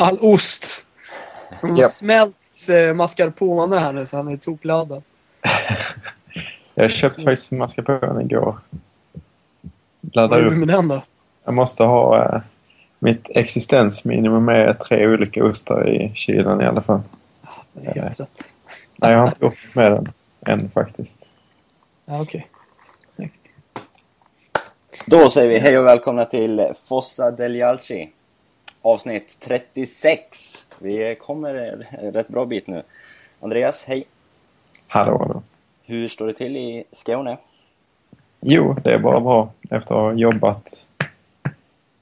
all ost. Som Japp. smälts eh, mascarpone här nu så han är tokladdad. Jag köpte faktiskt mascarpone igår. Vad Laddar gjorde du upp. med den då? Jag måste ha eh, mitt existensminimum med tre olika ostar i kylen i alla fall. Rätt. Nej, jag har inte gjort med den än faktiskt. Ja, okej. Snyggt. Då säger vi hej och välkomna till Fossa del Alci. Avsnitt 36. Vi kommer rätt bra bit nu. Andreas, hej. Hallå då. Hur står det till i Skåne? Jo, det är bara bra efter att ha jobbat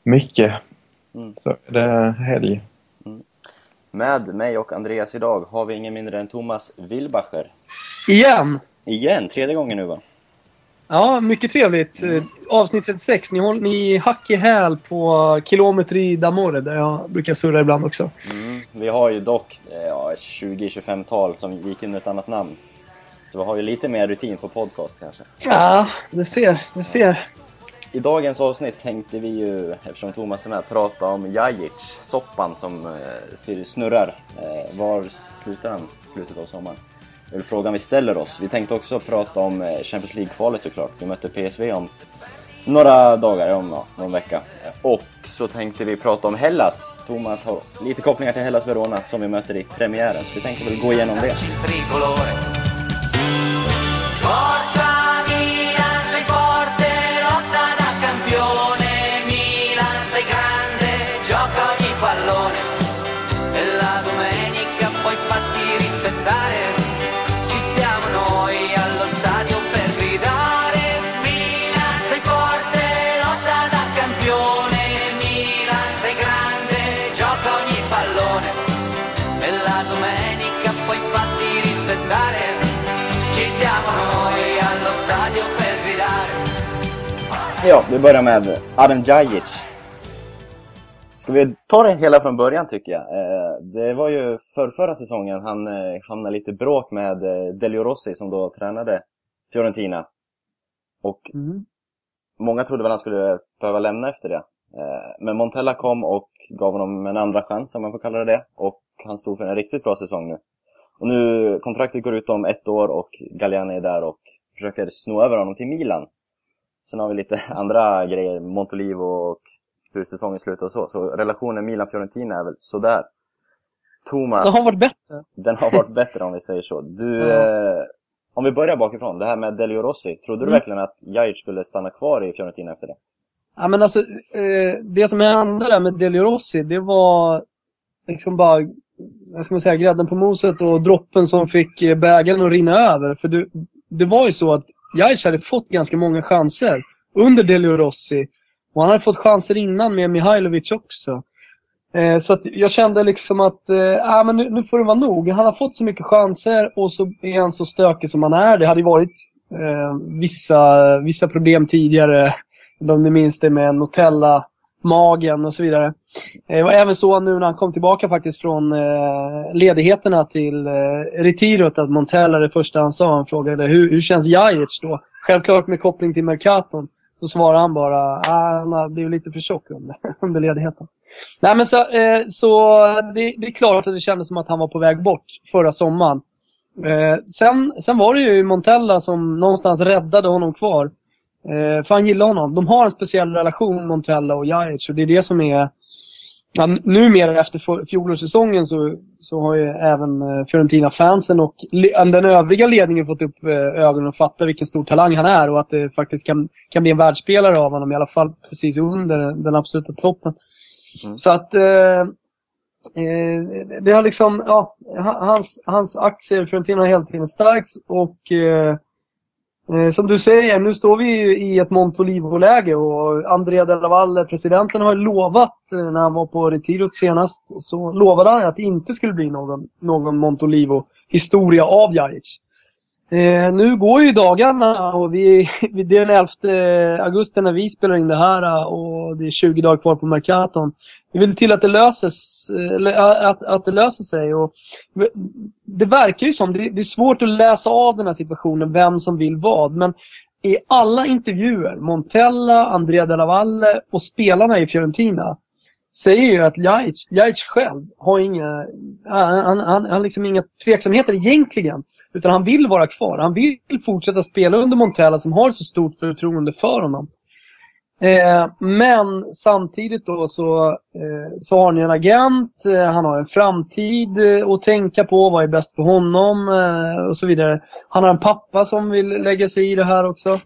mycket. Mm. Så är det helg. Med mig och Andreas idag har vi ingen mindre än Thomas Wilbacher. Igen! Igen, tredje gången nu va? Ja, mycket trevligt. Eh, Avsnitt 36. Ni, håller, ni hack i häl på Kilometri d'Amore där jag brukar surra ibland också. Mm. Vi har ju dock eh, ja, ett 20-25-tal som gick under ett annat namn. Så vi har ju lite mer rutin på podcast kanske. Ja, du ser. Du ser. I dagens avsnitt tänkte vi ju, eftersom Thomas är med, prata om Jajic, soppan som eh, snurrar. Eh, var slutar i slutet av sommaren? Det är väl frågan vi ställer oss. Vi tänkte också prata om eh, Champions League-kvalet såklart. Vi möter PSV om några dagar, om ja, någon vecka. Och så tänkte vi prata om Hellas. Thomas har lite kopplingar till Hellas Verona som vi möter i premiären. Så vi tänkte väl gå igenom det. Ja, vi börjar med Adam Djajic. Ska vi ta det hela från början tycker jag. Eh, det var ju för förra säsongen han eh, hamnade lite bråk med eh, Delio Rossi som då tränade Fiorentina. Och Mm. många trodde väl han skulle behöva lämna efter det. Men Montella kom och gav honom en andra chans om man får kalla det det. Och han stod för en riktigt bra säsong nu. Och nu, kontraktet går ut om ett år och Galliani är där och försöker sno över honom till Milan. Sen har vi lite andra grejer, Montolivo och hur säsongen slutar och så. Så relationen Milan-Fiorentina är väl sådär. Thomas, Det har varit bättre. den har varit bättre om vi säger så. Du, Ja. eh, om vi börjar bakifrån, det här med Delio Rossi. Trodde du Mm. verkligen att Jajic skulle stanna kvar i Fiorentina efter det? Ja, men alltså, eh, det som hände där med Delio Rossi, det var liksom bara, vad ska man säga, grädden på moset och droppen som fick eh, bägaren att rinna över. För det, det var ju så att Jajic hade fått ganska många chanser under Delio Rossi. Och han hade fått chanser innan med Mihailovic också. Eh, så att jag kände liksom att, eh, äh, men nu, nu får det vara nog. Han har fått så mycket chanser och så är han så stökig som han är. Det hade ju varit eh, vissa, vissa problem tidigare. Om ni minns det med Nutella, magen och så vidare. Det var även så nu när han kom tillbaka faktiskt från eh, ledigheterna till eh, retirot att Montella det första han sa, han frågade hur, hur känns Jajic då? Självklart med koppling till Mercaton. Då svarade han bara, ah, han har blivit lite för tjock under, under ledigheten. Nej men så, eh, så det, det är klart att det kändes som att han var på väg bort förra sommaren. Eh, sen, sen var det ju Montella som någonstans räddade honom kvar. Eh, för han gillar honom. De har en speciell relation, Montella och Jajic. Och det är det som är... Ja, numera efter fjolårssäsongen så, så har ju även eh, Fiorentina-fansen och den övriga ledningen fått upp eh, ögonen och fattat vilken stor talang han är och att det faktiskt kan, kan bli en världsspelare av honom. I alla fall precis under den absoluta toppen. Mm. Så att... Eh, Eh, det har liksom, ja, ha- hans, hans aktier i Fiorentina har hela tiden stärkts och eh, Eh, som du säger, nu står vi ju i ett Montolivo-läge och Andrea Della Valle, presidenten, har ju lovat eh, när han var på Retirot senast, så lovade han att det inte skulle bli någon, någon Montolivo-historia av Jajic. Eh, nu går ju dagarna och vi, vi, det är den 11 eh, augusti när vi spelar in det här eh, och det är 20 dagar kvar på Mercaton. Vi vill till att det löses, eh, att, att det löser sig. Och det verkar ju som, det, det är svårt att läsa av den här situationen, vem som vill vad. Men i alla intervjuer, Montella, Andrea Della Valle och spelarna i Fiorentina, säger ju att Ljajic, Ljajic själv har inga, han, han, han han liksom inga tveksamheter egentligen. Utan han vill vara kvar. Han vill fortsätta spela under Montella som har så stort förtroende för honom. Eh, men samtidigt då så, eh, så har han ju en agent, eh, han har en framtid eh, att tänka på, vad är bäst för honom eh, och så vidare. Han har en pappa som vill lägga sig i det här också.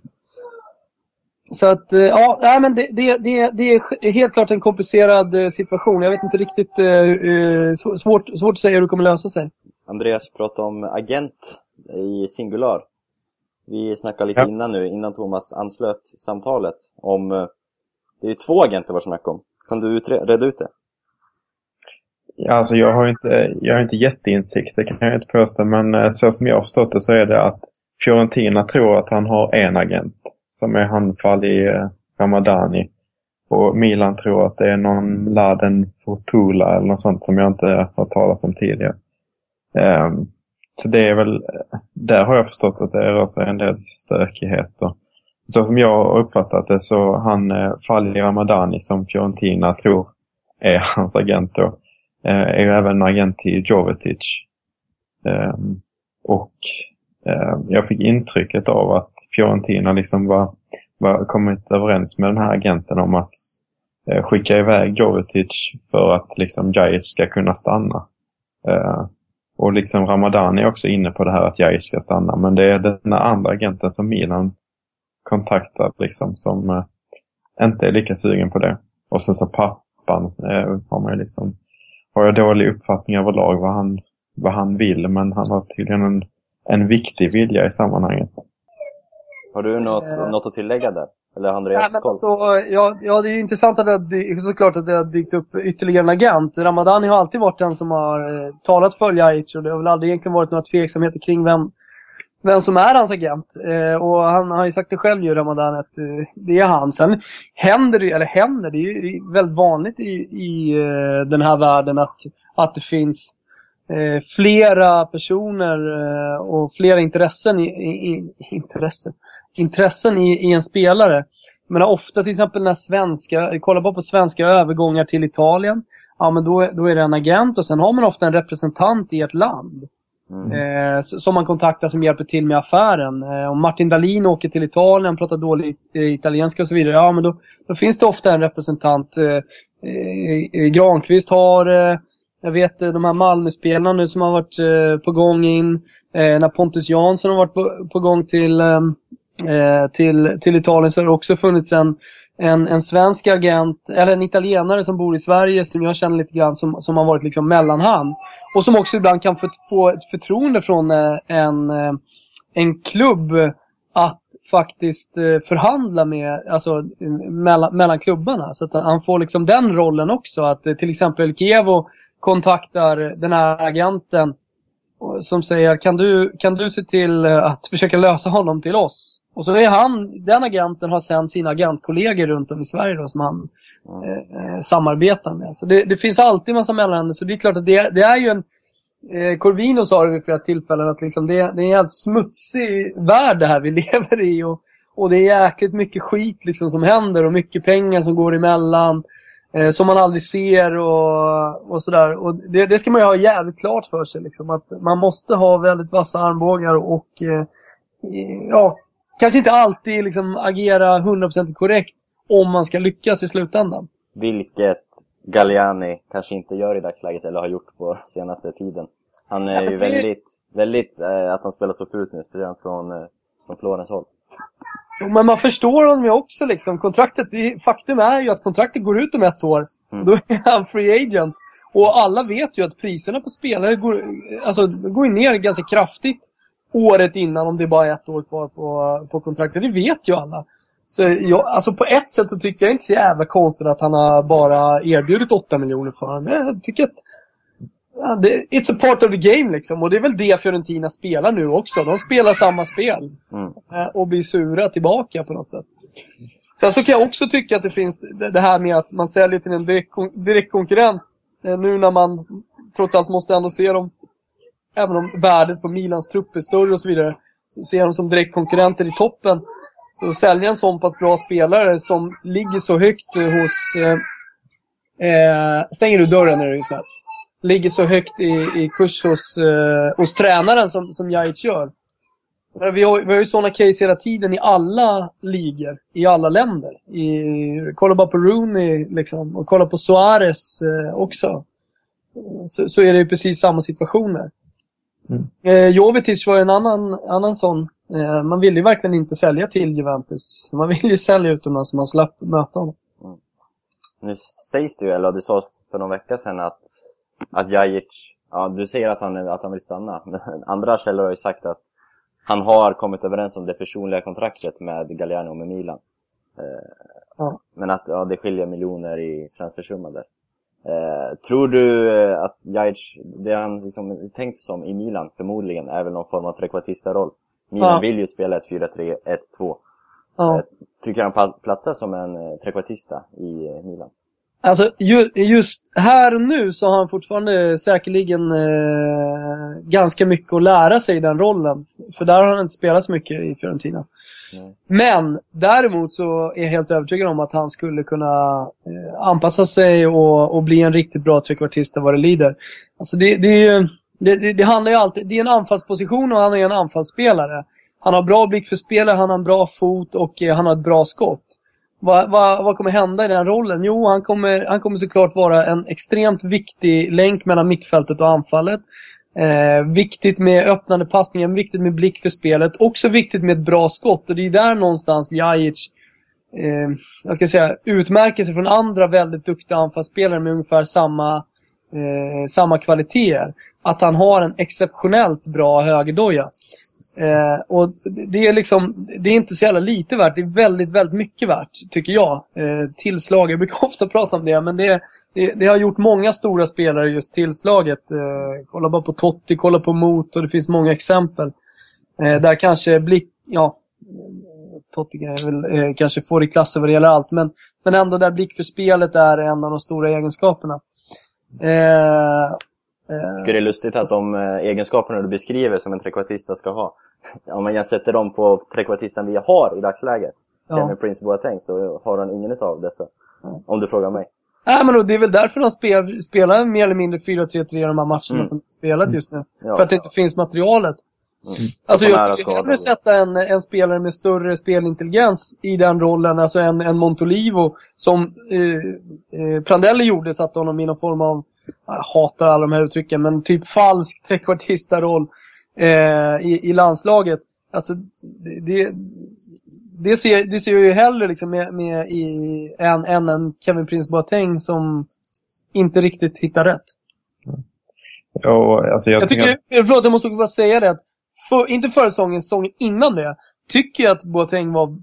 Så att, eh, ja, nej, men det, det, det, det är helt klart en komplicerad eh, situation. Jag vet inte riktigt, eh, eh svårt, svårt att säga hur det kommer lösa sig. Andreas pratade om agent i singular. Vi snackade lite Ja. innan nu, innan Thomas anslöt samtalet, om... eh, Det är ju två agenter var snack om. Kan du reda ut det? Ja, Alltså jag har inte, jag har inte jätteinsikt, det kan jag inte påstå. Men eh, så som jag har förstått det så är det att Fiorentina tror att han har en agent. Som är han Fali eh, Ramadani. Och Milan tror att det är någon Laden Fortula eller något sånt som jag inte har hört talas om tidigare. Ehm, så det är väl, där har jag förstått att det rör sig en del stökigheter. Så som jag har uppfattat det så han eh, Fali Ramadani som Fiorentina tror är hans agent då eh, är ju även agent till Jovetic. Ehm, och ehm, jag fick intrycket av att Fiorentina liksom var, var kommit överens med den här agenten om att eh, skicka iväg Jovetic för att liksom Jais ska kunna stanna. Och liksom Ramadani är också inne på det här att Jais ska stanna. Men det är den andra agenten som Milan kontaktar liksom som eh, inte är lika sugen på det. Och sen så pappan eh, har man liksom har jag dålig uppfattning överlag vad han, vad han vill, men han har tydligen en, en viktig vilja i sammanhanget. Har du något, Eh. något att tillägga där? Eller Andreas Nej, men alltså, ja, ja, det är ju intressant att det har såklart att det har dykt upp ytterligare en agent. Ramadani har alltid varit den som har eh, talat för Ljajic och det har väl aldrig egentligen varit några tveksamheter kring vem, vem som är hans agent. Eh, och han har ju sagt det själv ju, Ramadani, att eh, det är han. Sen händer det, eller händer, det är ju väldigt vanligt i, i eh, den här världen att, att det finns eh, flera personer eh, och flera intressen i, i, intressen, intressen i, i en spelare. Men ofta till exempel när svenska, kolla bara på svenska övergångar till Italien. Ja men då, då är det en agent och sen har man ofta en representant i ett land. Mm. Eh, som man kontaktar som hjälper till med affären. Eh, om Martin Dahlin åker till Italien, pratar dålig eh, italienska och så vidare. Ja men då, då finns det ofta en representant. Eh, Granqvist har, jag vet eh, de här Malmö-spelarna nu som har varit eh, på gång in. Eh, när Pontus Jansson har varit på, på gång till, ehm, eh, till, till Italien så har det också funnits en, en, en svensk agent, eller en italienare som bor i Sverige som jag känner lite grann som, som har varit liksom mellanhand. Och som också ibland kan få, få ett förtroende från eh, en, eh, en klubb att faktiskt förhandla med, alltså mellan, mellan klubbarna. Så att han får liksom den rollen också. Att till exempel Kievo kontaktar den här agenten som säger kan du, kan du se till eh, att försöka lösa honom till oss? Och så är han, den agenten har sen sina agentkollegor runt om i Sverige då, som han eh, eh, samarbetar med. Så det, det finns alltid en massa mellanhänder. Så det är klart att det, det är ju en... Eh, Corvino sa det vid flera tillfällen att liksom det, det är en jävligt smutsig värld det här vi lever i. Och, och det är jäkligt mycket skit liksom som händer och mycket pengar som går emellan. Eh, som man aldrig ser och, och sådär. Och det, det ska man ju ha jävligt klart för sig. Liksom, att man måste ha väldigt vassa armbågar och eh, ja, kanske inte alltid liksom agera 100% korrekt om man ska lyckas i slutändan. Vilket Galliani kanske inte gör i dagsläget, eller har gjort på senaste tiden. Han är Ja, ju det- väldigt, väldigt, eh, att han spelar så fult nu, speciellt från, eh, från Florens håll. Men man förstår honom ju också. Liksom. Kontraktet, faktum är ju att kontraktet går ut om ett år. Mm. Då är han free agent. Och alla vet ju att priserna på spelare går, alltså, går ner ganska kraftigt året innan om det är bara ett år kvar på, på kontraktet. Det vet ju alla. Så jag, alltså på ett sätt så tycker jag inte så jävla konstigt att han har bara erbjudit 8 miljoner för honom. Jag tycker att it's a part of the game liksom. Och det är väl det Fiorentina spelar nu också. De spelar samma spel. Mm. Eh, och blir sura tillbaka på något sätt. Sen så kan jag också tycka att det finns det här med att man säljer till en direkt, kon- direkt konkurrent. eh, Nu när man trots allt måste ändå se dem, även om värdet på Milans trupp är större och så vidare, så ser de som direkt konkurrenter i toppen. Så sälja en sån pass bra spelare som ligger så högt hos eh, Eh, stänger du dörren är det ju snabbt. Ligger så högt i, i kurs hos, eh, hos tränaren som, som Jajic gör. Vi har, vi har ju sådana case hela tiden i alla ligor, i alla länder. I, kolla bara på Rooney liksom, och kolla på Suarez eh, också. Så, så är det ju precis samma situationer. Mm. Eh, Jovetic var ju en annan, annan sån. Eh, man ville ju verkligen inte sälja till Juventus. Man ville ju sälja utomlands så man slapp möta honom. Nu sägs det ju, eller det sades för någon vecka sedan att, att Jajic, ja du säger att han, att han vill stanna, men andra källor har ju sagt att han har kommit överens om det personliga kontraktet med Galliano och med Milan. Eh, Ja. Men att ja, det skiljer miljoner i transfersumma där. Eh, tror du eh, att Jajic, det han liksom tänkt som i Milan förmodligen är väl någon form av trekvartista-roll. Milan Ja. vill ju spela ett 4-3-1-2. Ja. Eh, Tycker han platsar som en eh, trekvartista i Milan? Alltså, ju, just här nu så har han fortfarande säkerligen eh, ganska mycket att lära sig i den rollen. För där har han inte spelat så mycket i Fiorentina. Nej. Men däremot så är jag helt övertygad om att han skulle kunna eh, anpassa sig och, och bli en riktigt bra trekvartista vad det lider. Alltså det, det, är ju- det, det, det handlar ju alltid, det är en anfallsposition och han är en anfallsspelare. Han har bra blick för spelet, han har en bra fot och eh, han har ett bra skott. Vad, vad, vad kommer hända i den rollen? Jo, han kommer, han kommer såklart vara en extremt viktig länk mellan mittfältet och anfallet. Eh, viktigt med öppnande passningar, viktigt med blick för spelet. Också viktigt med ett bra skott. Och det är där någonstans Jajic eh, jag ska säga, utmärker sig från andra väldigt duktiga anfallsspelare med ungefär samma, eh, samma kvaliteter. Att han har en exceptionellt bra högerdoja. Eh, och det- är liksom, det är inte så jävla lite värt. Det är väldigt, väldigt mycket värt, tycker jag. Eh, tillslag, jag brukar ofta prata om det, men det, det, det har gjort många stora spelare just tillslaget. Eh, kolla bara på Totti, kolla på Mot och det finns många exempel. Eh, där kanske blick, ja, Totti väl eh, kanske får i klassen vad det gäller allt, men, men ändå där blick för spelet är en av de stora egenskaperna. Eh, tycker det är lustigt att de eh, egenskaperna du beskriver som en trekvartista ska ha, om man jämsätter dem på trekvartisten vi har i dagsläget, Ja. Kevin Prince Boateng, så har han ingen av dessa. Om du frågar mig. Nej, men då, det är väl därför de spel, spelar mer eller mindre 4-3-3 i de här matcherna Mm. som de spelat just nu. Ja. för att det inte finns materialet. Mm. Alltså Så på nära jag skulle hellre sätta en, en spelare med större spelintelligens i den rollen, alltså en, en Montolivo, som eh, eh, Prandelli gjorde, satte honom i någon form av, jag hatar alla de här uttrycken, men typ falsk trekvartista-roll eh, i, i landslaget. Alltså, det, det, ser, det ser jag ju hellre liksom med, med i, än, än en Kevin Prince Boateng som inte riktigt hittar rätt. Och, alltså, jag, Jag tycker, förlåt jag måste bara säga det. Att för, inte förra säsongen, säsongen innan det. Tycker jag att Boateng var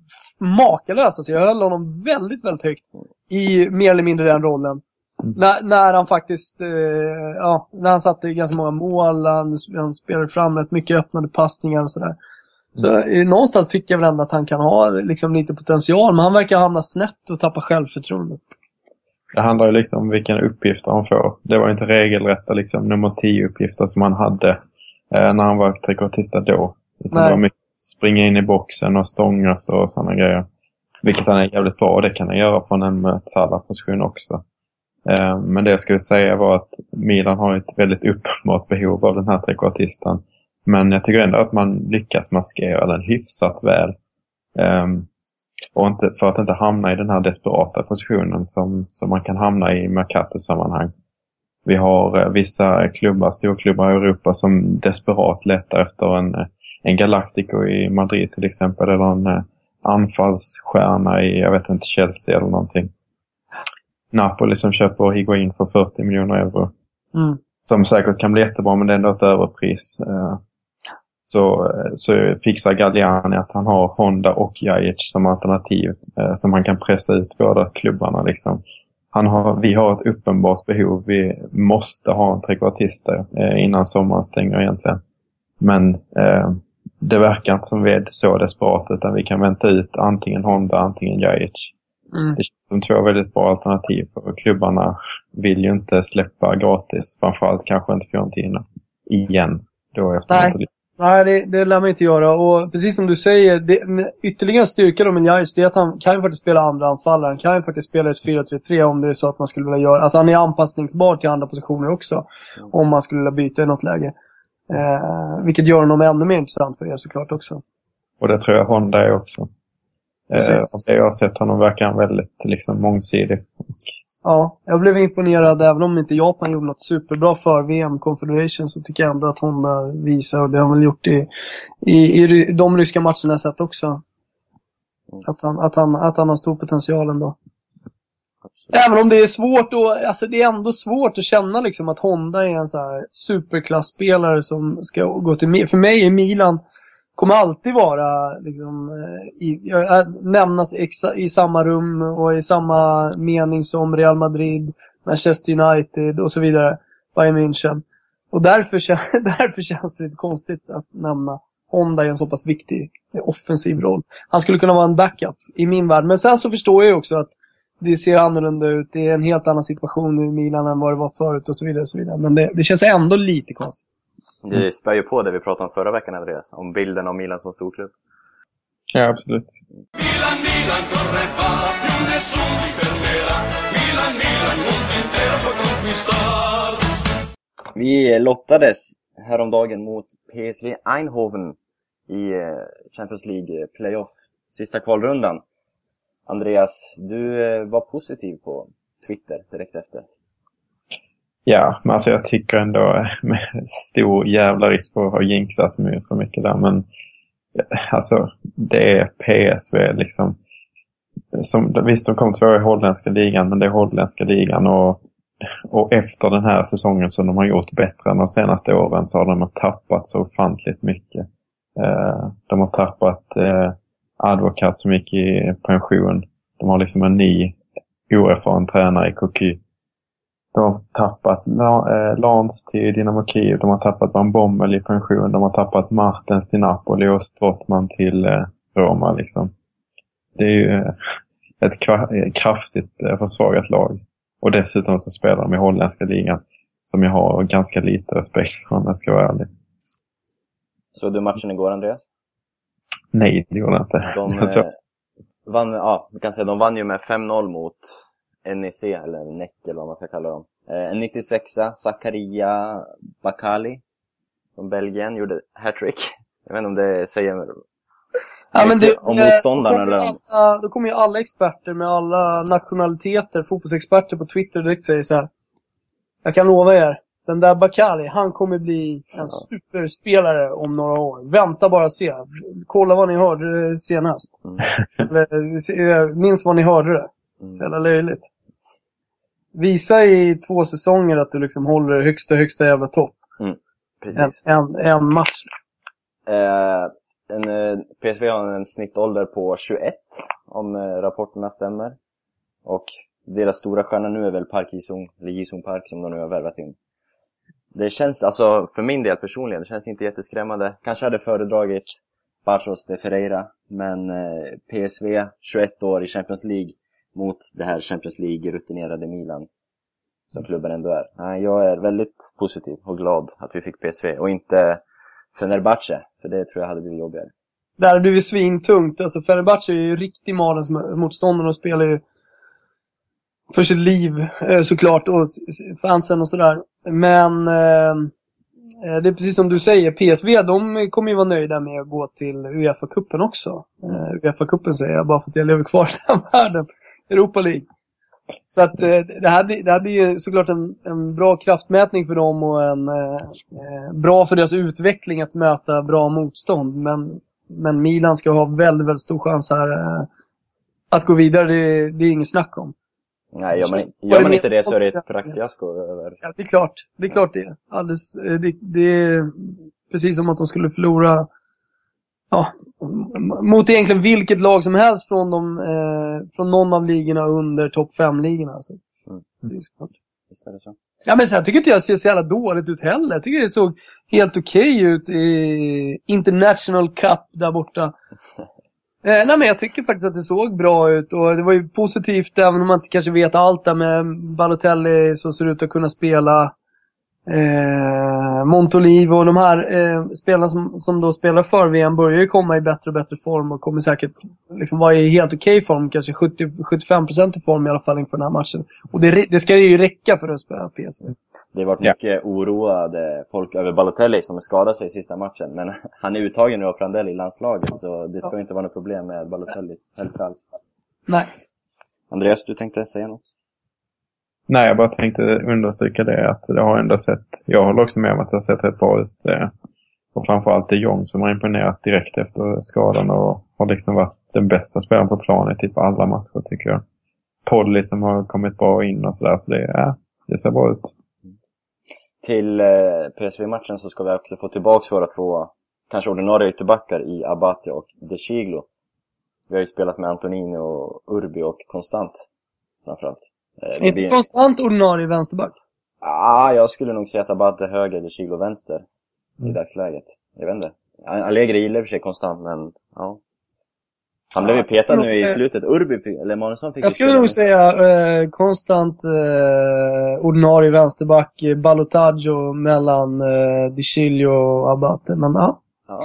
makalös. Alltså jag höll honom väldigt, väldigt högt. I mer eller mindre den rollen. När, när han faktiskt, eh, ja, när han satte ganska många mål. Han, han spelade fram rätt mycket öppnade passningar och sådär. Så eh, någonstans tycker jag väl ändå att han kan ha liksom, lite potential. Men han verkar hamna snett och tappa självförtroende. Det handlar ju liksom om vilken uppgifter han får. Det var inte regelrätta liksom, nummer 10-uppgifter som han hade eh, när han var trekvartista då. Utan det var mycket springa in i boxen och stångas och sådana grejer. Vilket han är jävligt bra och det kan han göra från en Metsala-position också. Eh, men det jag skulle säga var att Milan har ett väldigt uppenbart behov av den här trekvartisten. Men jag tycker ändå att man lyckas maskera den hyfsat väl. Ehm, och inte, för att inte hamna i den här desperata positionen som, som man kan hamna i i Mercato-sammanhang. Vi har eh, vissa klubbar, storklubbar i Europa som desperat letar efter en, eh, en Galactico i Madrid till exempel. Eller en anfallsstjärna i, jag vet inte, Chelsea eller någonting. Napoli som köper Higuain för 40 miljoner euro. Mm. Som säkert kan bli jättebra men det är ändå ett överpris. Eh, Så, så fixar Galliani att han har Honda och Jajic som alternativ. eh, Som han kan pressa ut båda klubbarna. Liksom. Han har, vi har ett uppenbart behov. Vi måste ha en trekvartista eh, innan sommaren stänger egentligen. Men eh, det verkar inte som vi är så desperat utan vi kan vänta ut antingen Honda, antingen Jajic. Mm. Det känns som två väldigt bra alternativ. För klubbarna vill ju inte släppa gratis. Framförallt kanske inte Fiorentina. Igen. Då efter Nej. Nej, det, det lär man inte göra. Och precis som du säger, det, ytterligare styrka då med Njajic, det är att han kan ju faktiskt spela andra anfallare. Han kan ju faktiskt spela ett 4-3-3 om det är så att man skulle vilja göra... Alltså han är anpassningsbar till andra positioner också. Om man skulle vilja byta i något läge. Eh, vilket gör honom ännu mer intressant för er såklart också. Och det tror jag Honda är också. Eh, det jag har sett honom verkar han väldigt liksom, mångsidig. Ja, jag blev imponerad även om inte Japan gjorde något superbra för VM Confederation så tycker jag ändå att Honda visar, och det har han väl gjort i, i, i de ryska matcherna jag sett också. Att han, att, han, att han har stor potential ändå. Absolut. Även om det är svårt och, alltså det är ändå svårt att känna liksom att Honda är en så här superklassspelare som ska gå till För mig är Milan kommer alltid vara liksom, eh, i, nämnas exa, i samma rum och i samma mening som Real Madrid, Manchester United och så vidare. Bayern München. Och därför, därför känns det lite konstigt att nämna Honda i en så pass viktig offensiv roll. Han skulle kunna vara en backup i min värld. Men sen så förstår jag ju också att det ser annorlunda ut. Det är en helt annan situation i Milan än vad det var förut och så vidare. Och så vidare. Men det, det känns ändå lite konstigt. Det spär ju på det vi pratade om förra veckan, Andreas. Om bilden av Milan som storklubb. Ja, absolut. Milan, Milan corre va, più nessuno ti fermerà. Milan, Milan, mondo intero può conquistar. Vi lottades häromdagen mot PSV Eindhoven i eh, Champions League Playoff, sista kvalrundan. Andreas, du eh, var positiv på Twitter direkt efter. Ja, men alltså jag tycker ändå eh, med stor jävla risk för att ha jinxat mig för mycket där. Men eh, alltså det är PSV liksom. Som, visst, de kom tvåa i holländska ligan, men det är holländska ligan. Och, och efter den här säsongen som de har gjort bättre än de senaste åren så har de tappat så ofantligt mycket. Eh, de har tappat Advokat som gick i pension. De har liksom en ny oerfaren tränare i Cocu. De har tappat eh, Lans till Dynamo Kiev. De har tappat Van Bommel i pension. De har tappat Martens till Napoli och Strottman till eh, Roma. Liksom. Det är ju eh, ett kraftigt försvagat lag. Och dessutom så spelar de i holländska ligan. Som jag har ganska lite respekt för om jag ska vara ärlig. Såg du matchen igår, Andreas? Nej, det gjorde jag inte. De, Jag vann, ja, vi kan säga, de vann ju med 5-0 mot NEC, eller NEC eller vad man ska kalla dem. Eh, en 96a, Zakaria Bakali från Belgien, gjorde hattrick. Jag vet inte om det säger Ja, men det, om då kommer eller alla, Då kommer ju alla experter med alla nationaliteter, fotbollsexperter på Twitter direkt säger så här. Jag kan lova er, den där Bakali, han kommer bli en superspelare om några år. Vänta bara och se. Kolla vad ni hörde senast. Mm. Eller, se- minns vad ni hörde det. Mm. Så jävla löjligt. Visa i två säsonger att du liksom håller högsta, högsta jävla topp. En, Precis. en, en match. Liksom. Eh, en, eh, PSV har en snittålder på 21, om eh, rapporterna stämmer. Och deras stora stjärna nu är väl Park Ji-sung, eller Ji-sung Park som de nu har värvat in. Det känns, alltså för min del personligen, det känns inte jätteskrämmande. Kanske hade föredragit Barros de Ferreira, men eh, PSV, 21 år i Champions League, mot det här Champions League-rutinerade Milan. Som klubben ändå är. Nej, jag är väldigt positiv och glad att vi fick PSV och inte Fenerbahce, för det tror jag hade blivit jobbigare. Där har det blivit svintungt. Alltså Fenerbahce är ju riktig malens motståndare och spelar ju för sitt liv eh, såklart och fansen och sådär. Men eh, eh, det är precis som du säger, PSV de kommer ju vara nöjda med att gå till Uefa-cupen också. Uefa-cupen säger jag bara för att jag lever kvar i den världen. Europa League. Så att eh, det här blir, det här blir ju såklart en, en bra kraftmätning för dem och en eh, eh, bra för deras utveckling att möta bra motstånd. Men, men Milan ska ha väldigt, väldigt stor chans här eh, att gå vidare. Det, det är inget snack om. Nej, gör man, gör är man inte det så är det ett praktfiasko över... Ja, det är klart. Det är klart det. Alldeles, eh, det, det är precis som att de skulle förlora ja, mot egentligen vilket lag som helst från, de, eh, från någon av ligorna under topp 5-ligorna. Alltså. Mm. Det är såklart. Visst är det så? Ja, men sen tycker inte jag ser så jävla dåligt ut heller. Jag tycker det såg helt okej ut i International Cup där borta. Eh, nej, men jag tycker faktiskt att det såg bra ut och det var ju positivt även om man inte kanske vet allt där med Balotelli som ser ut att kunna spela. Eh, Montolivo och de här eh, spelarna som, som då spelar för VM börjar ju komma i bättre och bättre form och kommer säkert liksom vara i helt okej form. Kanske 70-75% i form i alla fall inför den här matchen. Och det, det ska ju räcka för att spela PSV. Det har varit Ja. mycket oroade folk över Balotelli som skadade sig i sista matchen. Men han är uttagen nu av Prandelli i landslaget så det ska inte vara något problem med Balotellis hälsa alls. Nej. Andreas, du tänkte säga något? Nej, jag bara tänkte understryka det att det har ändå sett, jag håller också med om att det har sett rätt bra ut. Eh, och framförallt de Jong som har imponerat direkt efter skadan och har liksom varit den bästa spelaren på planen i typ alla matcher tycker jag. Polly som har kommit bra in och sådär, så det, ja, det ser bra ut. Till eh, PSV-matchen så ska vi också få tillbaka våra två kanske ordinarie ytterbackar i Abate och De Chiglo. Vi har ju spelat med Antonini och Urbi och Konstant framförallt. Eh, det Inte blir- konstant ordinarie vänsterback. Ah, jag skulle nog säga att Abate är höger, De Chiglo vänster i Mm. dagsläget. Jag vet inte. Allegri gillar i och för sig konstant, men ja. Han blev ju petad nu i slutet. Urbi, eller Emanuelsson fick Jag skulle nog säga eh, konstant eh, ordinarie vänsterback, eh, Balotaggio mellan eh, Di Chilio och Abate. Men ja, Ja,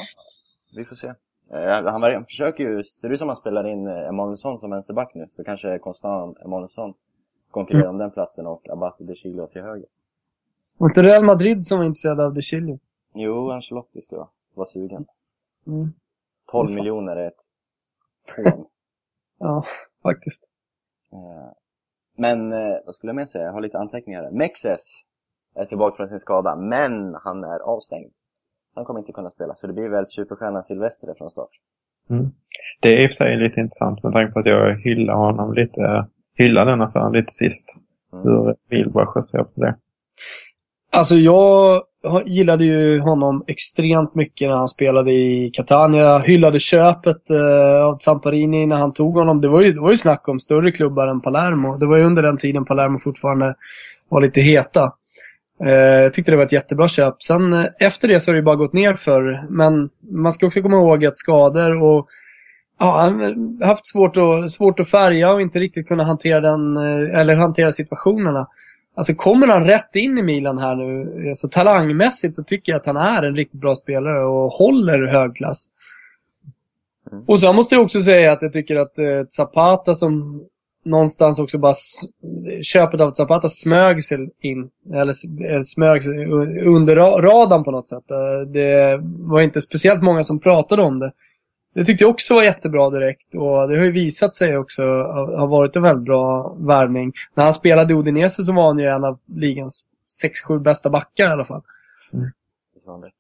vi får se. Eh, han, var, han försöker ju, ser det ut som han spelar in eh, Emanuelsson som vänsterback nu, så kanske Konstant Emanuelsson konkurrerar om den platsen och Abate de Chilo till höger. var inte Real Madrid som var intresserade av Di Chilio? Jo, Ancelotti ska vara- vara sugen. Mm. 12 Fan. miljoner är ett hån. Ja, faktiskt. Eh, Men, eh, vad skulle jag mer säga? Jag har lite anteckningar här. Mexes är tillbaka från sin skada, men han är avstängd. Så han kommer inte kunna spela, så det blir väl superstjärnan Silvestre från start. Det är i och för sig lite intressant med tanke på att jag hyllar honom lite, hyllar den affären lite sist. Mm. Hur Wilbacher ser på det. Alltså jag gillade ju honom extremt mycket när han spelade i Catania. Jag hyllade köpet eh, av Zamparini när han tog honom. Det var, ju, det var ju snack om större klubbar än Palermo. Det var ju under den tiden Palermo fortfarande var lite heta. Eh, jag tyckte det var ett jättebra köp. Sen eh, efter det så har det ju bara gått ner för. Men man ska också komma ihåg att skador och Ja, han har haft svårt att, svårt att färga och inte riktigt kunna hantera den, eh, eller hantera situationerna. Alltså kommer han rätt in i Milan här nu, så talangmässigt så tycker jag att han är en riktigt bra spelare och håller hög klass. Mm. Och sen måste jag också säga att jag tycker att eh, Zapata som någonstans också bara köpet av Zapata smög sig in. Eller eh, smög sig under ra- radarn på något sätt. Eh, Det var inte speciellt många som pratade om det. Det tyckte jag också var jättebra direkt och det har ju visat sig också ha ha varit en väldigt bra värvning. När han spelade i Udinese så var han ju en av ligans 6-7 bästa backar i alla fall.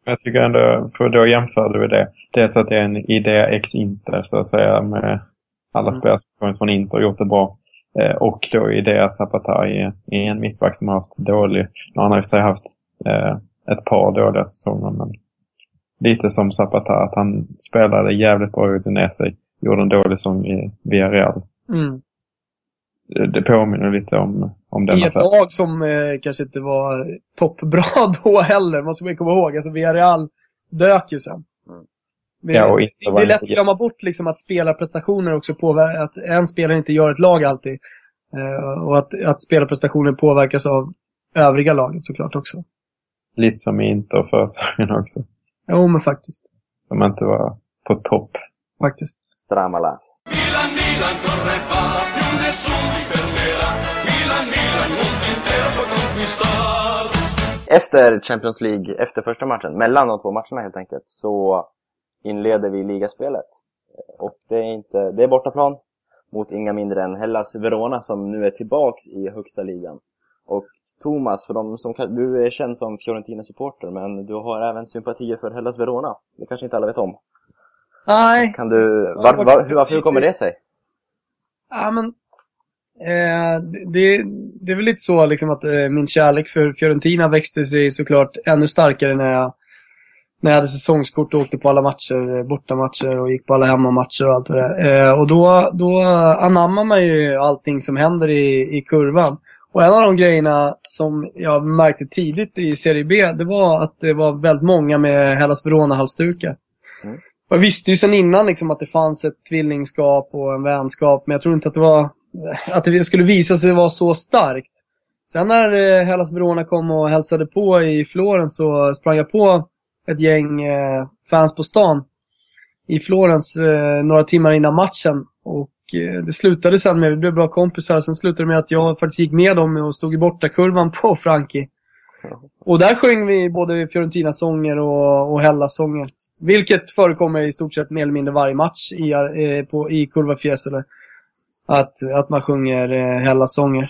Jag tycker ändå, för då jämförde vi det. Dels att det är en idé ex Inter så att säga med alla Mm. spelare som kommit från Inter och gjort det bra. Eh, och då idé Zapata i, i en mittback som har haft dålig, nu har han har i sig haft eh, ett par dåliga säsonger men lite som Zapata att han spelade jävligt bra i Udinese, gjorde en dålig som i Villarreal. Mm. Det, det påminner lite om, om den I ett lag som eh, kanske inte var toppbra då heller. Man ska komma ihåg. Alltså Villarreal dök ju sen. Mm. Det, Ja, det, det är lätt att glömma bort liksom att spelarprestationer också påverkar. Att en spelare inte gör ett lag alltid. Eh, och att, att spelarprestationer påverkas av övriga laget såklart också. Lite som i Inter för säsongen också. Jo, men faktiskt. Som inte var på topp. Faktiskt. Stramala. Milan, Milan corre va, più nessuno ti fermerà. Milan, Milan, mondo intero può conquistar. Efter Champions League, efter första matchen, mellan de två matcherna helt enkelt, så inleder vi ligaspelet. Och det är, inte, det är bortaplan mot inga mindre än Hellas Verona som nu är tillbaks i högsta ligan. Och Thomas, för de som kan, du är känd som Fiorentina-supporter, men du har även sympatier för Hellas Verona. Det kanske inte alla vet om. Nej, Kan du, var, var, hur, varför kommer det sig? Ja, men... Eh, det, det är väl lite så liksom att eh, min kärlek för Fiorentina växte sig såklart ännu starkare när jag, när jag hade säsongskort och åkte på alla matcher, eh, bortamatcher och gick på alla hemmamatcher och allt det där. Eh, och då, då anammar man ju allting som händer i, i kurvan. Och en av de grejerna som jag märkte tidigt i Serie B, det var att det var väldigt många med Hellas Verona-halsdukar. Mm. Jag visste ju sedan innan liksom att det fanns ett tvillingskap och en vänskap, men jag tror inte att det var att det skulle visa sig vara så starkt. Sen när eh, Hellas Verona kom och hälsade på i Florens så sprang jag på ett gäng eh, fans på stan i Florens eh, några timmar innan matchen. Och det slutade sen med, vi blev bra kompisar, sen slutade det med att jag faktiskt gick med dem och stod i bortakurvan på Frankie. Och där sjöng vi både Fiorentina-sånger och, och Hellas-sånger. Vilket förekommer i stort sett mer eller mindre varje match i, eh, på, i Curva Fiesole. Att, att man sjunger eh, Hellas-sånger.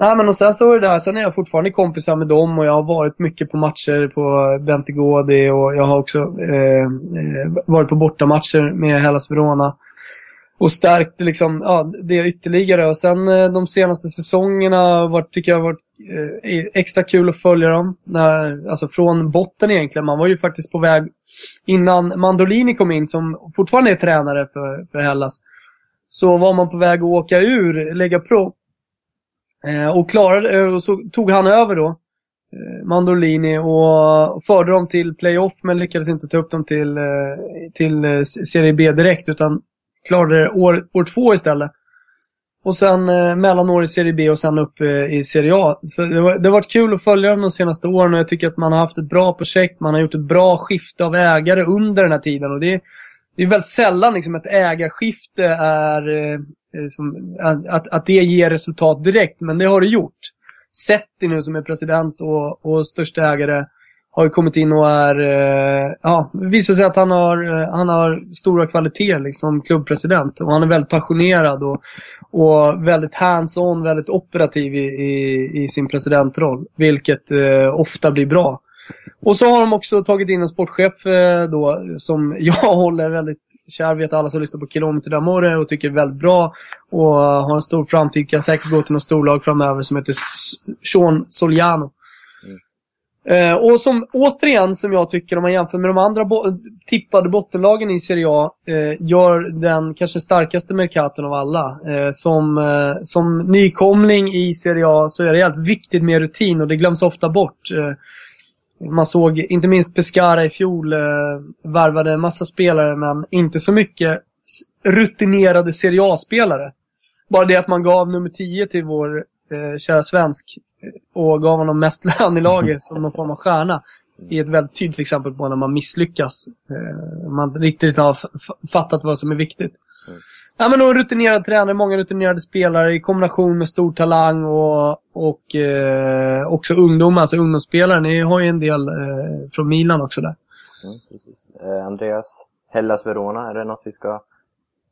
Nej, men och sen så är det där, sen är jag fortfarande kompisar med dem och jag har varit mycket på matcher på Bentegårdi och jag har också eh, eh, varit på bortamatcher med Hellas Verona. Och stärkt liksom, ja, det ytterligare. Och sen eh, de senaste säsongerna var, tycker jag har varit eh, extra kul att följa dem. När, alltså från botten egentligen. Man var ju faktiskt på väg innan Mandolini kom in, som fortfarande är tränare för, för Hellas. Så var man på väg att åka ur, lägga pro. Eh, och, klarade, eh, och så tog han över då, eh, Mandolini, och förde dem till playoff men lyckades inte ta upp dem till, eh, till Serie B direkt utan klarade det år, år två istället. Och sen eh, mellanår i Serie B och sen upp eh, i Serie A. Så det, var, det har varit kul att följa dem de senaste åren och jag tycker att man har haft ett bra projekt. Man har gjort ett bra skifte av ägare under den här tiden. Och det, det är väldigt sällan liksom, ett ägarskifte är eh, eh, som, att, att det ger resultat direkt, men det har det gjort. Setti nu som är president och, och största ägare har ju kommit in och är, eh, ja, visar sig att han har, eh, han har stora kvaliteter liksom klubbpresident. Och han är väldigt passionerad och, och väldigt hands-on, väldigt operativ i, i, i sin presidentroll. Vilket eh, ofta blir bra. Och så har de också tagit in en sportchef eh, då, som jag håller väldigt kär, vet alla som lyssnar på Kilometer d'Amore och tycker är väldigt bra. Och har en stor framtid, kan säkert gå till något storlag framöver som heter Sean Soliano. Eh, och som återigen, som jag tycker om man jämför med de andra bo tippade bottenlagen i Serie A, eh, gör den kanske starkaste Mercaton av alla. Eh, som, eh, som nykomling i Serie A så är det helt viktigt med rutin och det glöms ofta bort. Eh, man såg inte minst Pescara i fjol eh, värvade en massa spelare men inte så mycket rutinerade Serie A-spelare. Bara det att man gav nummer 10 till vår eh, kära svensk eh, och gav honom mest lön i laget som någon form av stjärna. är ett väldigt tydligt exempel på när man misslyckas. Eh, man riktigt har fattat vad som är viktigt. Ja, men en rutinerad tränare, många rutinerade spelare i kombination med stor talang och, och eh, också ungdomar, alltså ungdomsspelare. Ni har ju en del eh, från Milan också där. Mm. Eh, Andreas, Hellas Verona, är det något vi ska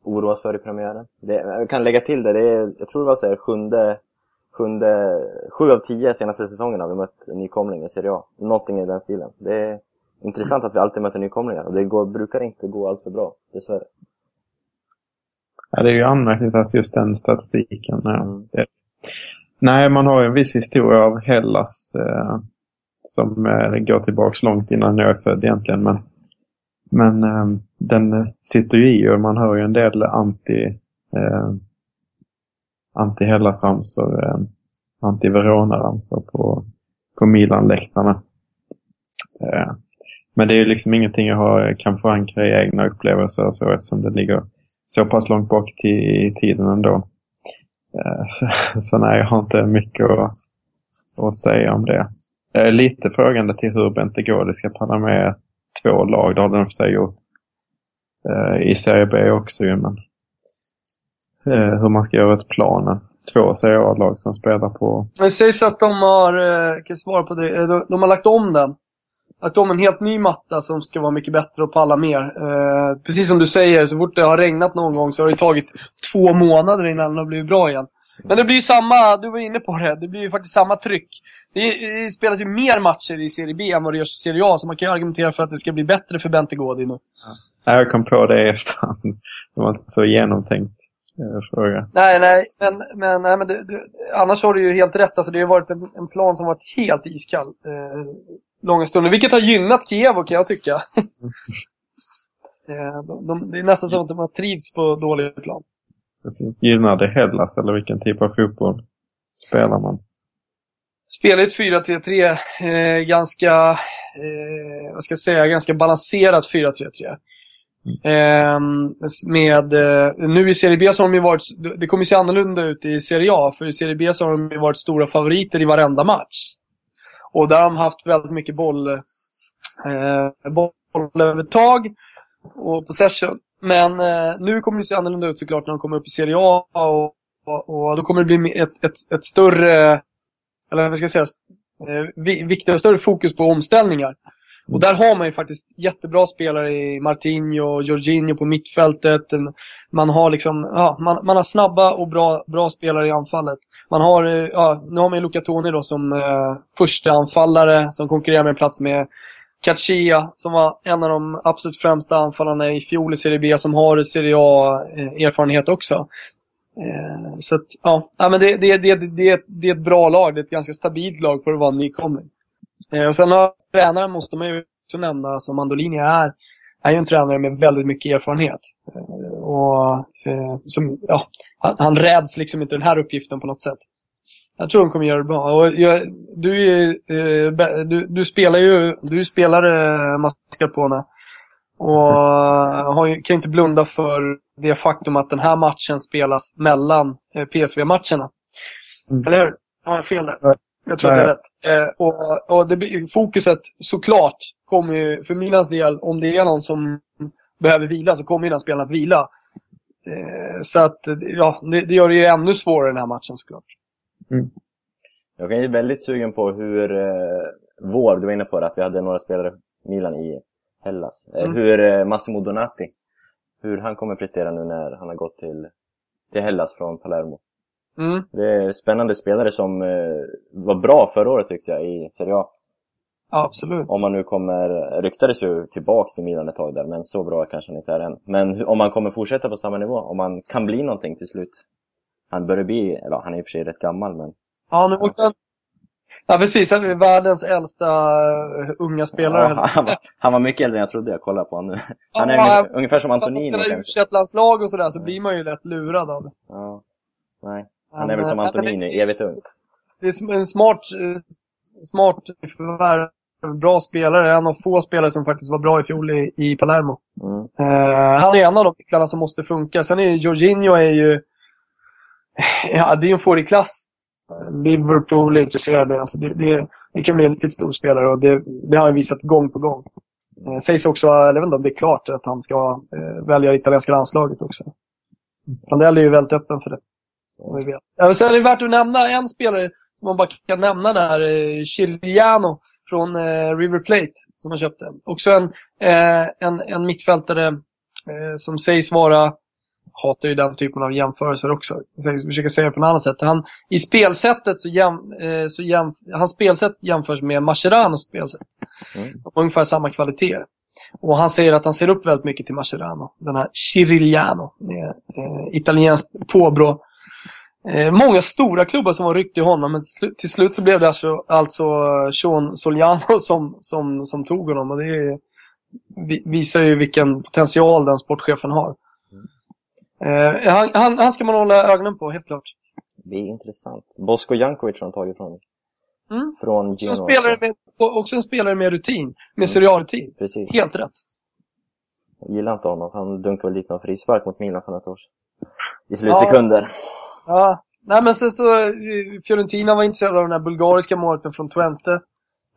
oroa oss för i premiären? Det, jag kan lägga till det, det är, jag tror det var så här, sjunde, sjunde, sju av tio senaste säsongerna har vi mött en nykomling i Serie A. Någonting i den stilen. Det är intressant att vi alltid möter nykomlingar och det går, brukar inte gå allt för bra, dessvärre. Ja, det är ju anmärkningsvärt just den statistiken. Mm. Nej, man har ju en viss historia av Hellas eh, som eh, går tillbaks långt innan jag är född egentligen. Men, men eh, den sitter ju i och man hör ju en del anti, eh, anti Hellas-ramsor, eh, anti Verona-ramsor på, på Milan-läktarna. Eh, men det är ju liksom ingenting jag har, eh, kan förankra i egna upplevelser och så eftersom det ligger så pass långt bak till, i tiden ändå. Eh, Så, så nej, jag har inte mycket att, att säga om det. Jag är lite frågande till hur Bente Gårdi ska palla med två lag. Det har den för sig gjort eh, i Serie B också ju, men eh, hur man ska göra ett planen. Två Serie A-lag som spelar på... Det sägs att de har, eh, kan svara på det, Eh, de, de har lagt om den. Lagt om en helt ny matta som ska vara mycket bättre och palla mer. Eh, precis som du säger, så fort det har regnat någon gång så har det tagit två månader innan den har blivit bra igen. Men det blir ju samma, du var inne på det, det blir ju faktiskt samma tryck. Det, det spelas ju mer matcher i Serie B än vad det görs i Serie A, så man kan ju argumentera för att det ska bli bättre för Bente Gårdi nu. Nej, jag kom på det efterhand. Det var inte så genomtänkt fråga. Nej, nej, men, men, nej, men det, det, annars har du ju helt rätt. Alltså, det har varit en, en plan som varit helt iskall eh, långa stunder. Vilket har gynnat Kiev, kan jag tycka. eh, de, de, det är nästan så att de har trivs på dålig plan. Gynnar det Hellas eller vilken typ av fotboll spelar man? Spelar ett 4-3-3, eh, ganska, eh, vad ska jag säga, ganska balanserat 4-3-3. Mm. med, eh, nu i Serie B så har de ju varit, det kommer se annorlunda ut i Serie A, för i Serie B så har de ju varit stora favoriter i varenda match. Och där har de haft väldigt mycket boll, eh, bollövertag och possession. Men eh, nu kommer det se annorlunda ut såklart när de kommer upp i Serie A och, och, och då kommer det bli ett, ett, ett större, eller vad ska jag säga, eh, vi- viktigare, större fokus på omställningar. Och där har man ju faktiskt jättebra spelare i Martinho och Jorginho på mittfältet. Man har liksom, ja, man, man har snabba och bra, bra spelare i anfallet. Man har, eh, ja, nu har man ju Luca Toni då som eh, första anfallare som konkurrerar med en plats med Kachia som var en av de absolut främsta anfallarna i fjol i Serie B som har Serie A-erfarenhet eh, också. Eh, så att, ja, ja men det, det, det, det, det är ett bra lag. Det är ett ganska stabilt lag för att vara en nykomling. Eh, och sen har tränaren, måste man ju också nämna, som Mandolini är, är ju en tränare med väldigt mycket erfarenhet. Eh, och eh, som, ja, han, han räds liksom inte den här uppgiften på något sätt. Jag tror de kommer göra det bra. Och jag, du, är du, du spelar ju, du är spelare Mascarpone. Och har kan ju inte blunda för det faktum att den här matchen spelas mellan PSV-matcherna. Mm. Eller hur? Har jag fel där? Nej. Jag tror att jag har Nej. rätt. Eh, och och det, fokuset såklart kommer ju, för Milans del, om det är någon som behöver vila så kommer ju den spelaren att vila. Eh, så att, ja, det, det gör det ju ännu svårare den här matchen såklart. Jag är väldigt sugen på hur eh, vår, du var inne på det, att vi hade några spelare Milan i Hellas. Eh, Mm. Hur eh, Massimo Donati, hur han kommer prestera nu när han har gått till, till Hellas från Palermo. Mm. Det är spännande spelare som eh, var bra förra året tyckte jag i Serie A. Ja, absolut. Om man nu kommer, ryktades ju tillbaks till Milan ett tag där, men så bra kanske han inte är än. Men om man kommer fortsätta på samma nivå, om man kan bli någonting till slut. Han börjar bli, eller han är i och för sig rätt gammal men... Ja, nu åkte han... Ja, precis. Han är världens äldsta eh, unga spelare. Ja, han, var, han var mycket äldre än jag trodde, jag kollar på honom nu. Han är Ja, ungefär, ungefär som För att Antonini man spelar kanske. u och sådär så blir man ju lätt lurad av det. Ja. Nej, han är väl som eh, Antonini, evigt ung. Det är en smart, eh, smart förvärv. Bra spelare. En av få spelare som faktiskt var bra i fjol i, i Palermo. Mm. Eh, han är en av de nycklarna som måste funka. Sen är ju Jorginho är ju... Ja, det är en fårig klass. Liverpool är intresserade. Alltså det, det, det kan bli en riktigt stor spelare och det, det har han visat gång på gång. Eh, sägs också, jag vet inte om det är klart, att han ska eh, välja det italienska landslaget också. Randell är ju väldigt öppen för det. Som vi vet. Sen är det värt att nämna en spelare som man bara kan nämna där, eh, Chiliano från eh, River Plate som han köpte. Också en, eh, en, en mittfältare som sägs vara, hatar ju den typen av jämförelser också, jag försöker säga det på något annat sätt. Han, I spelsättet så, jäm, så jäm, hans spelsätt jämförs med Mascherano's spelsätt. Mm. Ungefär samma kvalitet. Och han säger att han ser upp väldigt mycket till Mascherano, den här Cirigliano, med eh, italienskt påbrå. Eh, många stora klubbar som var ryckt i honom, men till slut så blev det alltså, alltså Sean Soliano som, som, som tog honom. Och det är, vi, visar ju vilken potential den sportchefen har. Eh, han, han, han ska man hålla ögonen på, helt klart. Det är intressant. Bosko Jankovic har de tagit ifrån. Mm. Från Också Genoa. och också en spelare med rutin, Mm. med serialrutin. Precis. Helt rätt. Jag gillar inte honom. Han dunkade väl dit någon frispark mot Milan för något år sedan. I slutsekunder. Ja, nej men sen så, eh, Fiorentina var intresserad av den här bulgariska målvakten från Twente.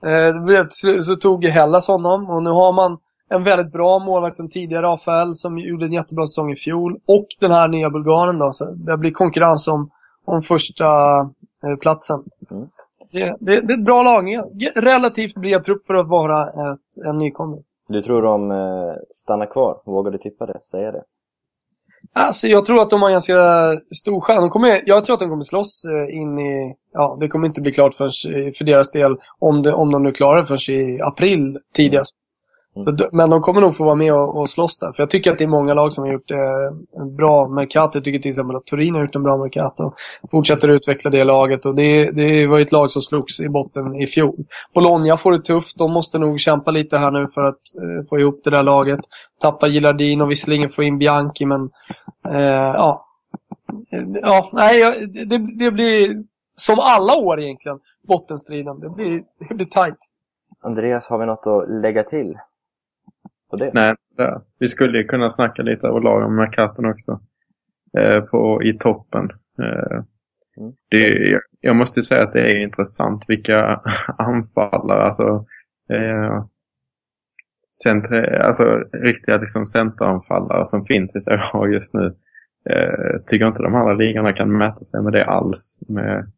Eh, blev, så tog Hellas honom och nu har man en väldigt bra målvakt sen tidigare, Rafael, som gjorde en jättebra säsong i fjol. Och den här nya bulgaren då, så det blir konkurrens om, om första eh, platsen. Mm. Det, det, det är ett bra lag. Relativt bred trupp för att vara ett, en nykomling. Du tror de eh, stannar kvar? Vågar du tippa det? Säga det? Alltså, jag tror att de har ganska stor chans. De kommer, jag tror att de kommer slåss eh, in i... Ja, det kommer inte bli klart för, eh, för deras del om, det, om de nu klarar det förrän i april tidigast. Mm. Så, men de kommer nog få vara med och, och slåss där. För jag tycker att det är många lag som har gjort eh, en bra Mercato. Jag tycker till exempel att Turin har gjort en bra Mercato. Fortsätter utveckla det laget. Och det, det var ju ett lag som slogs i botten i fjol. Bologna får det tufft. De måste nog kämpa lite här nu för att eh, få ihop det där laget. Tappa Gilardino, visserligen få in Bianchi, men eh, ja. Eh, Ja, nej, det, det blir som alla år egentligen, bottenstriden. Det blir, det blir tight. Andreas, har vi något att lägga till? På det? Nej, det. vi skulle ju kunna snacka lite överlag om McCartan också. Eh, på, I toppen. Eh, Mm. det, jag, måste säga att det är intressant vilka anfallare, alltså, eh, centre, alltså riktiga liksom, centeranfallare som finns i Serie just nu. Eh, tycker inte de andra ligorna kan mäta sig med det alls. Med,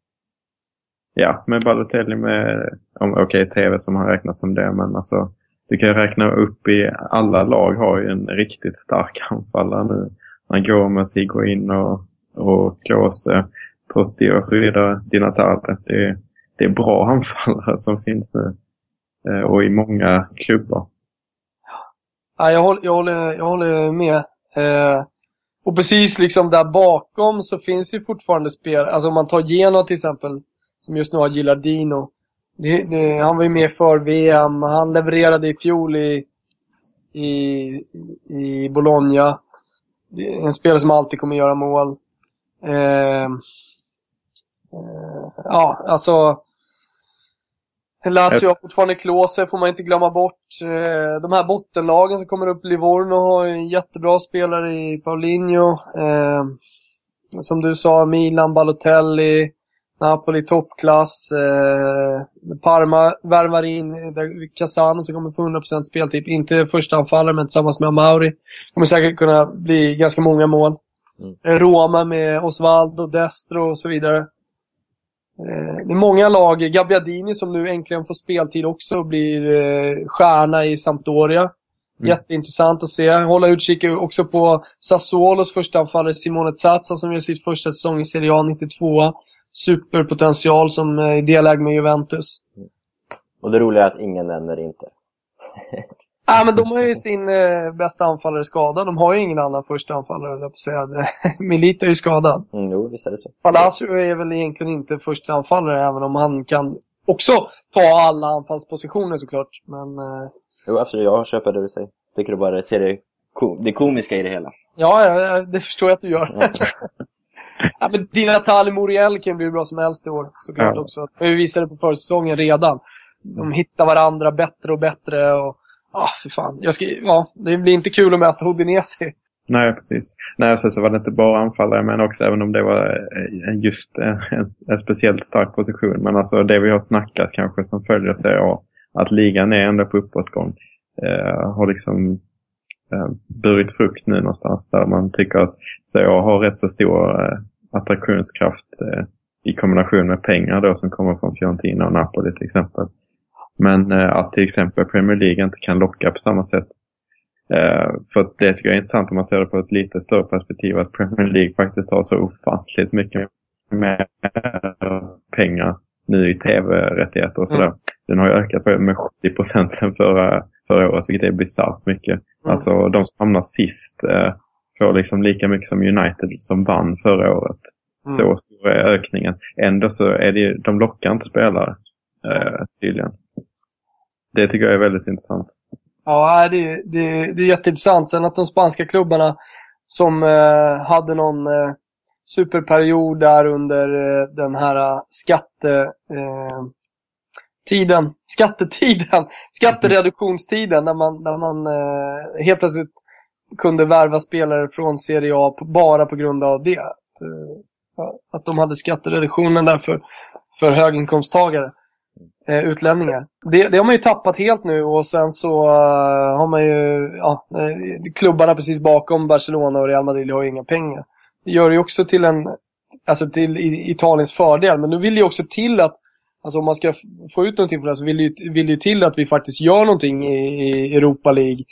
ja, med Balotelli med, om- okej TV som har räknats som det, men alltså du kan ju räkna upp i alla lag har ju en riktigt stark anfallare nu. Man går med Sigge och, och Klose, Totti och så vidare. Dinatale. Det, är- det är bra anfallare som finns nu. Eh, och i många klubbar. Ja, jag, håller, jag, håller, jag håller med. Eh, och precis liksom där bakom så finns det fortfarande spel. Alltså om man tar Genoa till exempel, som just nu har Gilardino. Det, det, han var ju med för VM. Han levererade i fjol i, i, i Bologna. Det är en spelare som alltid kommer göra mål. Eh, eh, ja, alltså... Lazio har fortfarande Klose, får man inte glömma bort. Eh, de här bottenlagen som kommer upp, Livorno har ju en jättebra spelare i Paulinho. Eh, som du sa, Milan, Balotelli, Napoli toppklass. Eh, Parma värvar in Casano som kommer få 100% speltid. Inte första anfallare, men tillsammans med Amauri. Kommer säkert kunna bli ganska många mål. Mm. Eh, Roma med Osvaldo, Destro och så vidare. Eh, Det är många lag. Gabbiadini som nu äntligen får speltid också blir eh, stjärna i Sampdoria. Mm. Jätteintressant att se. Hålla utkik också på Sassuolos första anfallare Simone Zazza som gör sitt första säsong i Serie A 92. Superpotential som är delägd med Juventus. Och det roliga är att ingen nämner Inter. Ja, men de har ju sin eh, bästa anfallare skadad. De har ju ingen annan första anfallare, jag på att säga. Milita är ju skadad. Mm, jo, visst är det så. Palacio är väl egentligen inte första anfallare, även om han kan också ta alla anfallspositioner såklart. Men eh, Jo, absolut. Jag köper det du säger. Tycker du bara ser det, ko- det komiska i det hela. ja, ja, det förstår jag att du gör. Ja. men Di Natale Muriel kan bli hur bra som helst i år, såklart Ja. också. Vi visade på försäsongen redan. De hittar varandra bättre och bättre. Och, ah, för fan. Jag ska, ja, det blir inte kul att möta Udinese. Nej, precis. Nej, sen så var det inte bara anfallare, men också även om det var eh, just en, en, en speciellt stark position. Men alltså det vi har snackat kanske som följer Serie A, att ligan är ändå på uppåtgång. Eh, har liksom eh, burit frukt nu någonstans där man tycker att Serie A har rätt så stor eh, attraktionskraft eh, i kombination med pengar då som kommer från Fiorentina och Napoli till exempel. Men eh, att till exempel Premier League inte kan locka på samma sätt. Eh, för det tycker jag är intressant om man ser det på ett lite större perspektiv att Premier League faktiskt har så ofantligt mycket mer pengar nu i tv-rättigheter och sådär. Mm. Den har ju ökat med 70 procent sedan förra, förra året, vilket är bisarrt mycket. Mm. Alltså de som hamnar sist eh, får liksom lika mycket som United som vann förra året. Mm. Så stor är ökningen. Ändå så är det ju, de lockar inte spelare eh, tydligen. Det tycker jag är väldigt intressant. Ja, det, det, det är jätteintressant. Sen att de spanska klubbarna som eh, hade någon eh, superperiod där under eh, den här eh, skatte... Tiden, skattetiden, skattereduktionstiden när man, när man eh, helt plötsligt kunde värva spelare från Serie A på, bara på grund av det. Att, eh, att de hade skattereduktionen där för, för höginkomsttagare eh, utlänningar. Det, det har man ju tappat helt nu och sen så eh, har man ju, ja, eh, klubbarna precis bakom Barcelona och Real Madrid har ju inga pengar. Det gör ju också till en, alltså till Italiens fördel, men nu vill det ju också till att Alltså om man ska få ut någonting från det så vill det vill ju till att vi faktiskt gör någonting i, i Europa League.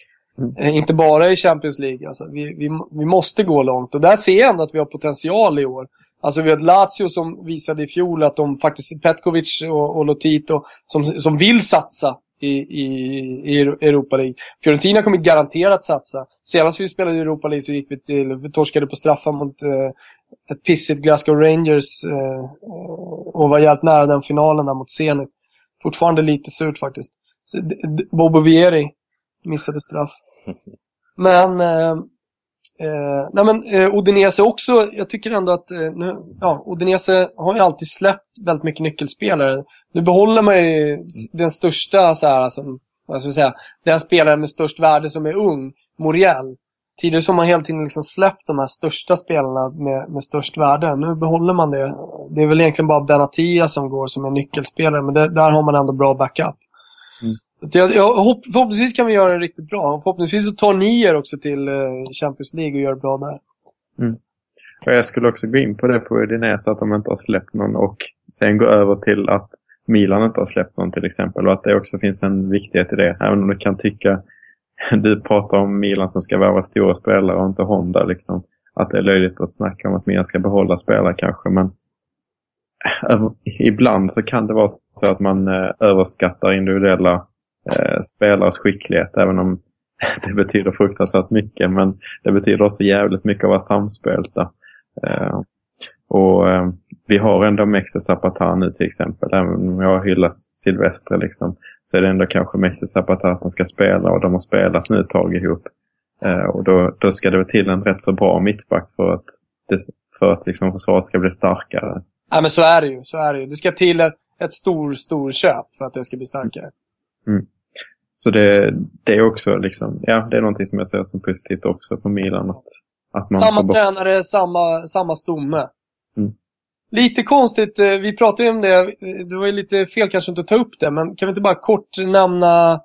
Eh, inte bara i Champions League. Alltså, vi, vi, vi måste gå långt. Och där ser jag ändå att vi har potential i år. Alltså vi har ett Lazio som visade i fjol att de faktiskt, Petkovic och, och Lotito, som, som vill satsa i, i, i Europa League. Fiorentina kommer garanterat satsa. Senast vi spelade i Europa League så gick vi till, vi torskade på straffar mot eh, ett pissigt Glasgow Rangers eh, och var jävligt nära den finalen där mot Zenit. Fortfarande lite surt faktiskt. Bobo Vieri missade straff. Men, eh, eh, nej men eh, Udinese också, jag tycker ändå att, eh, nu, ja, Udinese har ju alltid släppt väldigt mycket nyckelspelare. Nu behåller man ju den största så här, alltså, vad ska jag säga, den spelaren med störst värde som är ung, Moriel. Tidigare så har man hela tiden liksom släppt de här största spelarna med, med störst värde. Nu behåller man det. Det är väl egentligen bara Benatia som går som en nyckelspelare, men det, där har man ändå bra backup. Mm. Jag, jag, hopp, förhoppningsvis kan vi göra det riktigt bra. Förhoppningsvis så tar ni er också till eh, Champions League och gör det bra där. Och jag skulle också gå in på det på Udinese att de inte har släppt någon och sen gå över till att Milan inte har släppt någon till exempel och att det också finns en viktighet i det. Även om du kan tycka, du pratar om Milan som ska värva stora spelare och inte Honda liksom. Att det är löjligt att snacka om att Milan ska behålla spelare kanske men eh, ibland så kan det vara så att man eh, överskattar individuella eh, spelares skicklighet även om det betyder fruktansvärt mycket men det betyder också jävligt mycket att vara samspelta. Eh, och eh, vi har ändå Mexes Zapata nu till exempel. Även om jag hyllar Silvestre liksom, så är det ändå kanske Mexi Zapata som ska spela och de har spelat nu ett tag ihop. Eh, och då, då ska det väl till en rätt så bra mittback för att, det, för att liksom försvaret ska bli starkare. Nej, men så är det ju. Så är det ju. Det ska till ett, ett stor, stor köp för att det ska bli starkare. Så det, det är också liksom, ja, det är någonting som jag ser som positivt också för Milan. Att, att man Samma bort- tränare, samma, samma stomme. Mm. Lite konstigt, eh, vi pratade ju om det, eh, det var ju lite fel kanske inte att ta upp det, men kan vi inte bara kort nämna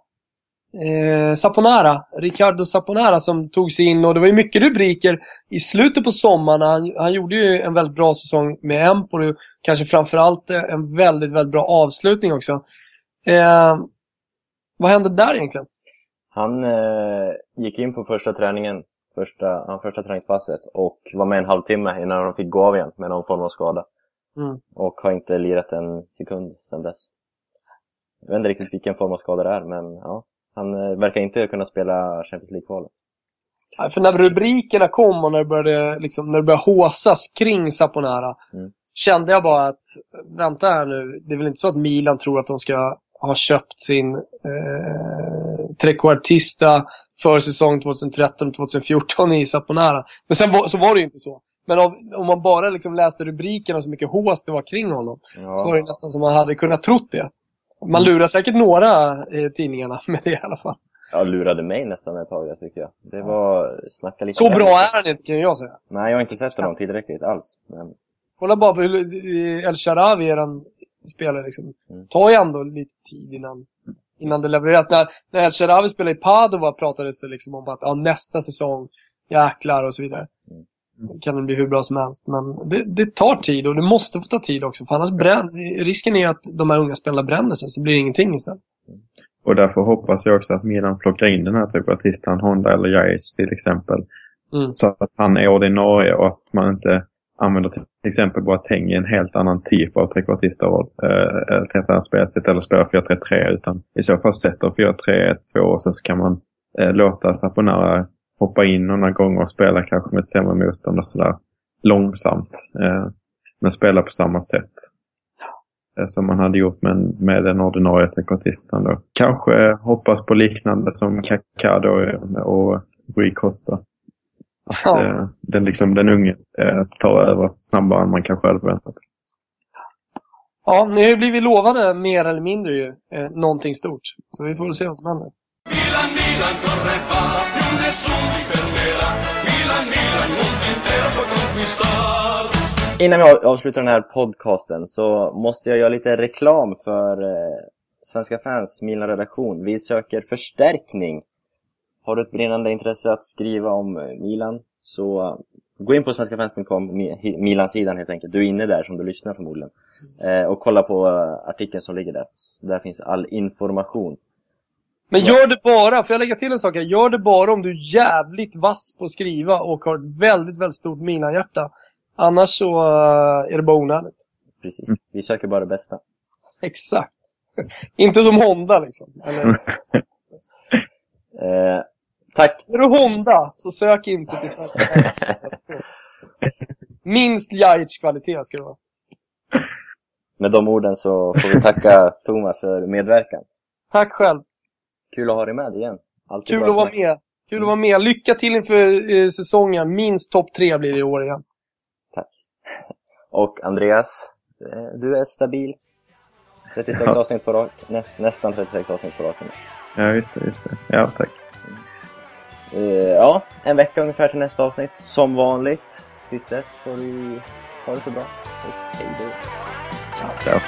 eh, Saponara, Ricardo Saponara som tog sig in och det var ju mycket rubriker i slutet på sommaren. Han, han gjorde ju en väldigt bra säsong med Empoli, kanske framförallt eh, en väldigt, väldigt bra avslutning också. Eh, vad hände där egentligen? Han eh, gick in på första träningen, första, första träningspasset och var med en halvtimme innan de fick gå av igen med någon form av skada. Mm. Och har inte lirat en sekund sedan dess. Jag vet inte riktigt vilken form av skada det är, men ja. Han eh, verkar inte kunna spela Champions League-kvalet. Ja, För när rubrikerna kom och när det började, liksom, när det började håsas kring Saponara Mm. kände jag bara att, vänta här nu, det är väl inte så att Milan tror att de ska ha köpt sin eh, trequartista för säsong 2013-2014 i Saponara. Men sen var, så var det ju inte så. Men av, om man bara liksom läste rubrikerna och så mycket hås det var kring honom så var det nästan som man hade kunnat trott det. Man lurar säkert några eh, tidningarna med det i alla fall. Ja, lurade mig nästan ett tag, jag tycker jag. Det var... Snacka lite... Så bra är han inte kan jag säga. Nej, jag har inte sett honom tillräckligt alls. Men Kolla bara på hur El Sharawi, eran spelare, liksom. Mm. tar ju ändå lite tid innan, innan det levereras. När, när El Sharawi spelade i Padova pratades det liksom om att ja, nästa säsong, jäklar och så vidare. Mm. Kan det bli hur bra som helst. Men det, det tar tid och det måste få ta tid också. För annars brän, risken är att de här unga spelarna bränner sig så blir det ingenting istället. Och därför hoppas jag också att Milan plockar in den här trequartistan, Honda eller Jajic till exempel. Mm. Så att han är ordinarie och att man inte använder till exempel Boateng i en helt annan typ av trekvartisterroll. Eh, ett helt annat spelsätt eller spelar 4-3-3 utan i så fall sätter 4-3-1-2 och sen så kan man eh, låta Saponara hoppa in några gånger och spela kanske med ett sämre motstånd och sådär långsamt. Eh, men spela på samma sätt. Eh, som man hade gjort med, med den ordinarie trekvartisten. Kanske eh, hoppas på liknande som Kaká eh, och Rui Costa. Att Ja. eh, den, liksom, den unge eh, tar över snabbare än man kanske hade förväntat. Ja, ni har ju blivit lovade mer eller mindre ju, eh, någonting stort. Så vi får väl se vad som händer. Milan, Milan corre va, più nessuno ti fermerà. Milan, Milan, mondo intero può conquistar. Innan vi avslutar den här podcasten så måste jag göra lite reklam för eh, Svenska fans Milan-redaktion. Vi söker förstärkning. Har du ett brinnande intresse att skriva om eh, Milan så eh, gå in på svenskafans.com, Mi- Milan-sidan helt enkelt. Du är inne där som du lyssnar förmodligen. Eh, och kolla på eh, artikeln som ligger där. Där finns all information. Men gör det bara, får jag lägga till en sak här? Gör det bara om du är jävligt vass på att skriva och har ett väldigt, väldigt stort Milan-hjärta. Annars så är det bara onödigt. Precis. Vi söker bara det bästa. Exakt. Inte som Honda liksom. Eller, Eh, tack är du Honda så sök inte till svenska. Minst Jajic kvalitet ska det vara. Med de orden så får vi tacka Thomas för medverkan. Tack själv. Kul att ha dig med igen. Alltid Kul att vara med. Kul att vara med. Lycka till inför eh, säsongen. Minst topp tre blir det i år igen. Tack. Och Andreas, eh, du är stabil. 36 Ja. avsnitt på rak, näst, nästan 36 avsnitt på raken. Ja, just det. Just det. Ja, tack. Eh, ja, en vecka ungefär till nästa avsnitt, som vanligt. Tills dess får vi ha det så bra. Och hej då. Ciao. Ciao.